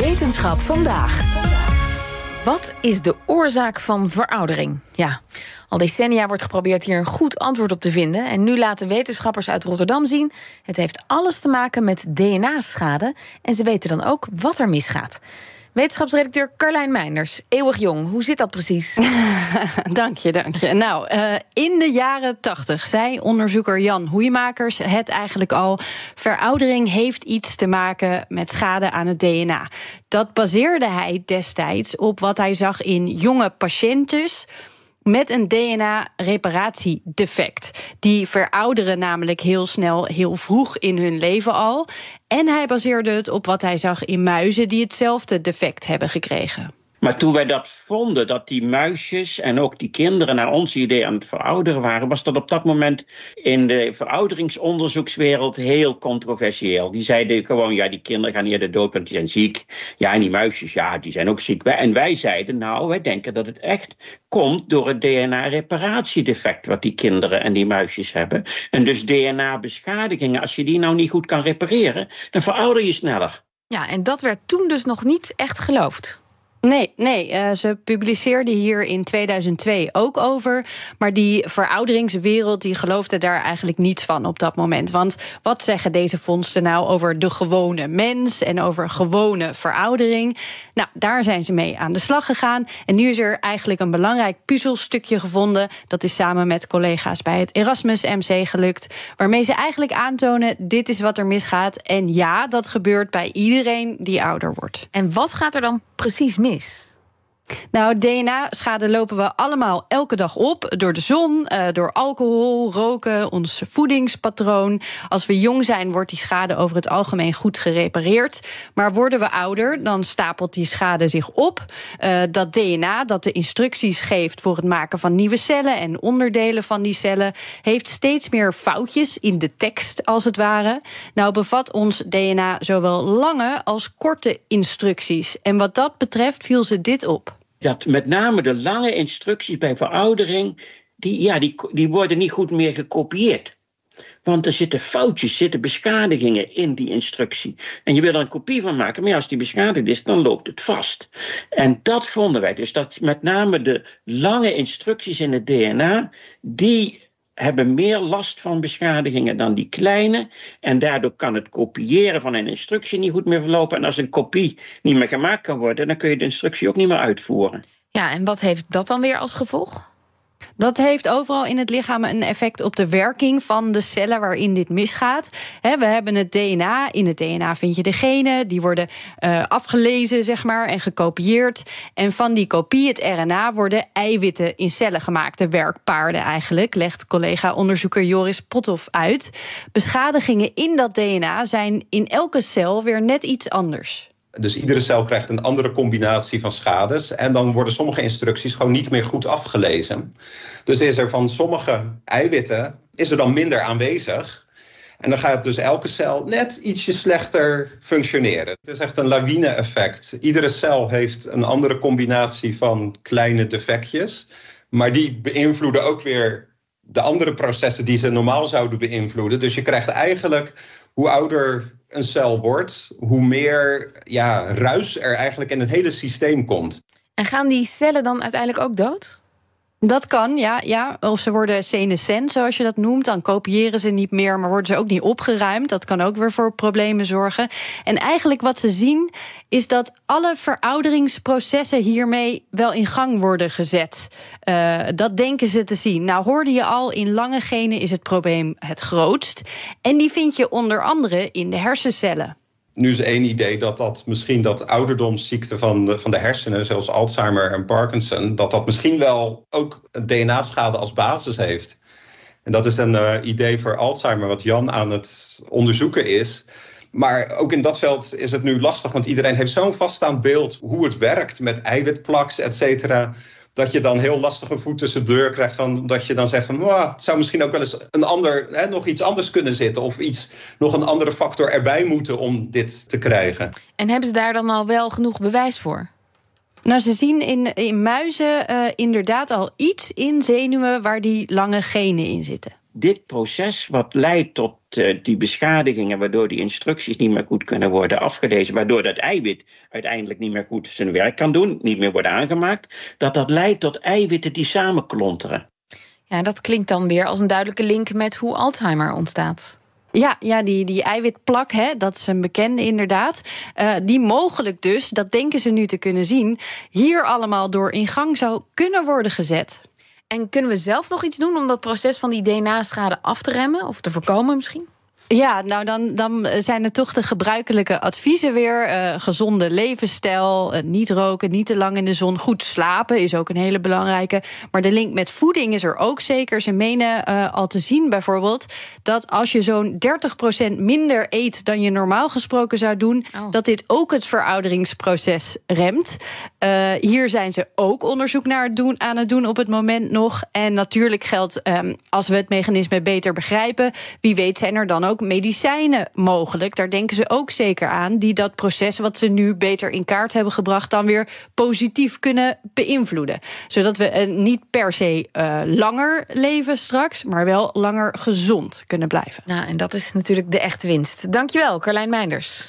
Wetenschap vandaag. Wat is de oorzaak van veroudering? Ja, al decennia wordt geprobeerd hier een goed antwoord op te vinden. En nu laten wetenschappers uit Rotterdam zien: het heeft alles te maken met DNA-schade. En ze weten dan ook wat er misgaat. Wetenschapsredacteur Carlijn Meinders, eeuwig jong. Hoe zit dat precies? dank je, dank je. Nou, uh, in de jaren tachtig zei onderzoeker Jan Hoeimakers het eigenlijk al. Veroudering heeft iets te maken met schade aan het DNA. Dat baseerde hij destijds op wat hij zag in jonge patiënten met een DNA-reparatiedefect. Die verouderen namelijk heel snel, heel vroeg in hun leven al. En hij baseerde het op wat hij zag in muizen die hetzelfde defect hebben gekregen. Maar toen wij dat vonden, dat die muisjes en ook die kinderen naar ons idee aan het verouderen waren, was dat op dat moment in de verouderingsonderzoekswereld heel controversieel. Die zeiden gewoon, ja, die kinderen gaan eerder dood, want die zijn ziek. Ja, en die muisjes, ja, die zijn ook ziek. En wij zeiden, nou, wij denken dat het echt komt door het DNA-reparatiedefect wat die kinderen en die muisjes hebben. En dus DNA-beschadigingen, als je die nou niet goed kan repareren, dan verouder je sneller. Ja, en dat werd toen dus nog niet echt geloofd. Nee, nee. Uh, ze publiceerde hier in 2002 ook over. Maar die verouderingswereld die geloofde daar eigenlijk niets van op dat moment. Want wat zeggen deze vondsten nou over de gewone mens en over gewone veroudering? Nou, daar zijn ze mee aan de slag gegaan. En nu is er eigenlijk een belangrijk puzzelstukje gevonden. Dat is samen met collega's bij het Erasmus MC gelukt. Waarmee ze eigenlijk aantonen: dit is wat er misgaat. En ja, dat gebeurt bij iedereen die ouder wordt. En wat gaat er dan precies mis? Nou, DNA-schade lopen we allemaal elke dag op. Door de zon, eh, door alcohol, roken, ons voedingspatroon. Als we jong zijn, wordt die schade over het algemeen goed gerepareerd. Maar worden we ouder, dan stapelt die schade zich op. Uh, dat DNA, dat de instructies geeft voor het maken van nieuwe cellen en onderdelen van die cellen, heeft steeds meer foutjes in de tekst, als het ware. Nou, bevat ons DNA zowel lange als korte instructies. En wat dat betreft viel ze dit op dat met name de lange instructies bij veroudering, die, ja, die, die worden niet goed meer gekopieerd. Want er zitten foutjes, zitten beschadigingen in die instructie. En je wil er een kopie van maken, maar als die beschadigd is, dan loopt het vast. En dat vonden wij dus, dat met name de lange instructies in het DNA, die hebben meer last van beschadigingen dan die kleine. En daardoor kan het kopiëren van een instructie niet goed meer verlopen. En als een kopie niet meer gemaakt kan worden, dan kun je de instructie ook niet meer uitvoeren. Ja, en wat heeft dat dan weer als gevolg? Dat heeft overal in het lichaam een effect op de werking van de cellen waarin dit misgaat. we hebben het DNA. In het DNA vind je de genen. Die worden uh, afgelezen, zeg maar, en gekopieerd. En van die kopie, het RNA, worden eiwitten in cellen gemaakt. De werkpaarden eigenlijk, legt collega-onderzoeker Joris Pothoff uit. Beschadigingen in dat DNA zijn in elke cel weer net iets anders. Dus iedere cel krijgt een andere combinatie van schades. En dan worden sommige instructies gewoon niet meer goed afgelezen. Dus is er van sommige eiwitten is er dan minder aanwezig. En dan gaat dus elke cel net ietsje slechter functioneren. Het is echt een lawine-effect. Iedere cel heeft een andere combinatie van kleine defectjes. Maar die beïnvloeden ook weer de andere processen die ze normaal zouden beïnvloeden. Dus je krijgt eigenlijk, hoe ouder een cel wordt, hoe meer ja, ruis er eigenlijk in het hele systeem komt. En gaan die cellen dan uiteindelijk ook dood? Dat kan, ja, ja. Of ze worden senescent, zoals je dat noemt. Dan kopiëren ze niet meer, maar worden ze ook niet opgeruimd. Dat kan ook weer voor problemen zorgen. En eigenlijk wat ze zien, is dat alle verouderingsprocessen hiermee wel in gang worden gezet. Uh, dat denken ze te zien. Nou, hoorde je al, in lange genen is het probleem het grootst. En die vind je onder andere in de hersencellen nu is één idee dat dat misschien dat ouderdomsziekte van de, van de hersenen, zoals Alzheimer en Parkinson, dat dat misschien wel ook DNA-schade als basis heeft. En dat is een uh, idee voor Alzheimer, wat Jan aan het onderzoeken is. Maar ook in dat veld is het nu lastig, want iedereen heeft zo'n vaststaand beeld hoe het werkt met eiwitplaks, et cetera dat je dan heel lastig een voet tussen de deur krijgt. Van, dat je dan zegt van oh, het zou misschien ook wel eens een ander, hè, nog iets anders kunnen zitten. Of iets, nog een andere factor erbij moeten om dit te krijgen. En hebben ze daar dan al wel genoeg bewijs voor? Nou, ze zien in, in muizen uh, inderdaad al iets in zenuwen waar die lange genen in zitten. Dit proces wat leidt tot uh, die beschadigingen, waardoor die instructies niet meer goed kunnen worden afgelezen, waardoor dat eiwit uiteindelijk niet meer goed zijn werk kan doen, niet meer wordt aangemaakt, dat dat leidt tot eiwitten die samenklonteren. Ja, dat klinkt dan weer als een duidelijke link met hoe Alzheimer ontstaat. Ja, ja die, die eiwitplak, hè, dat is een bekende inderdaad. Uh, die mogelijk dus, dat denken ze nu te kunnen zien, hier allemaal door in gang zou kunnen worden gezet. En kunnen we zelf nog iets doen om dat proces van die DNA-schade af te remmen of te voorkomen misschien? Ja, nou dan, dan zijn er toch de gebruikelijke adviezen weer. Uh, gezonde levensstijl, uh, niet roken, niet te lang in de zon. Goed slapen is ook een hele belangrijke. Maar de link met voeding is er ook zeker. Ze menen uh, al te zien bijvoorbeeld dat als je zo'n 30% minder eet dan je normaal gesproken zou doen, oh. dat dit ook het verouderingsproces remt. hier zijn ze ook onderzoek naar het doen, aan het doen op het moment nog. En natuurlijk geldt, um, als we het mechanisme beter begrijpen, wie weet zijn er dan medicijnen mogelijk. Daar denken ze ook zeker aan. Die dat proces wat ze nu beter in kaart hebben gebracht, dan weer positief kunnen beïnvloeden. Zodat we niet per se uh, langer leven straks, maar wel langer gezond kunnen blijven. Nou, en dat is natuurlijk de echte winst. Dankjewel, Carlijn Meinders.